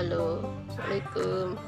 Assalamualaikum.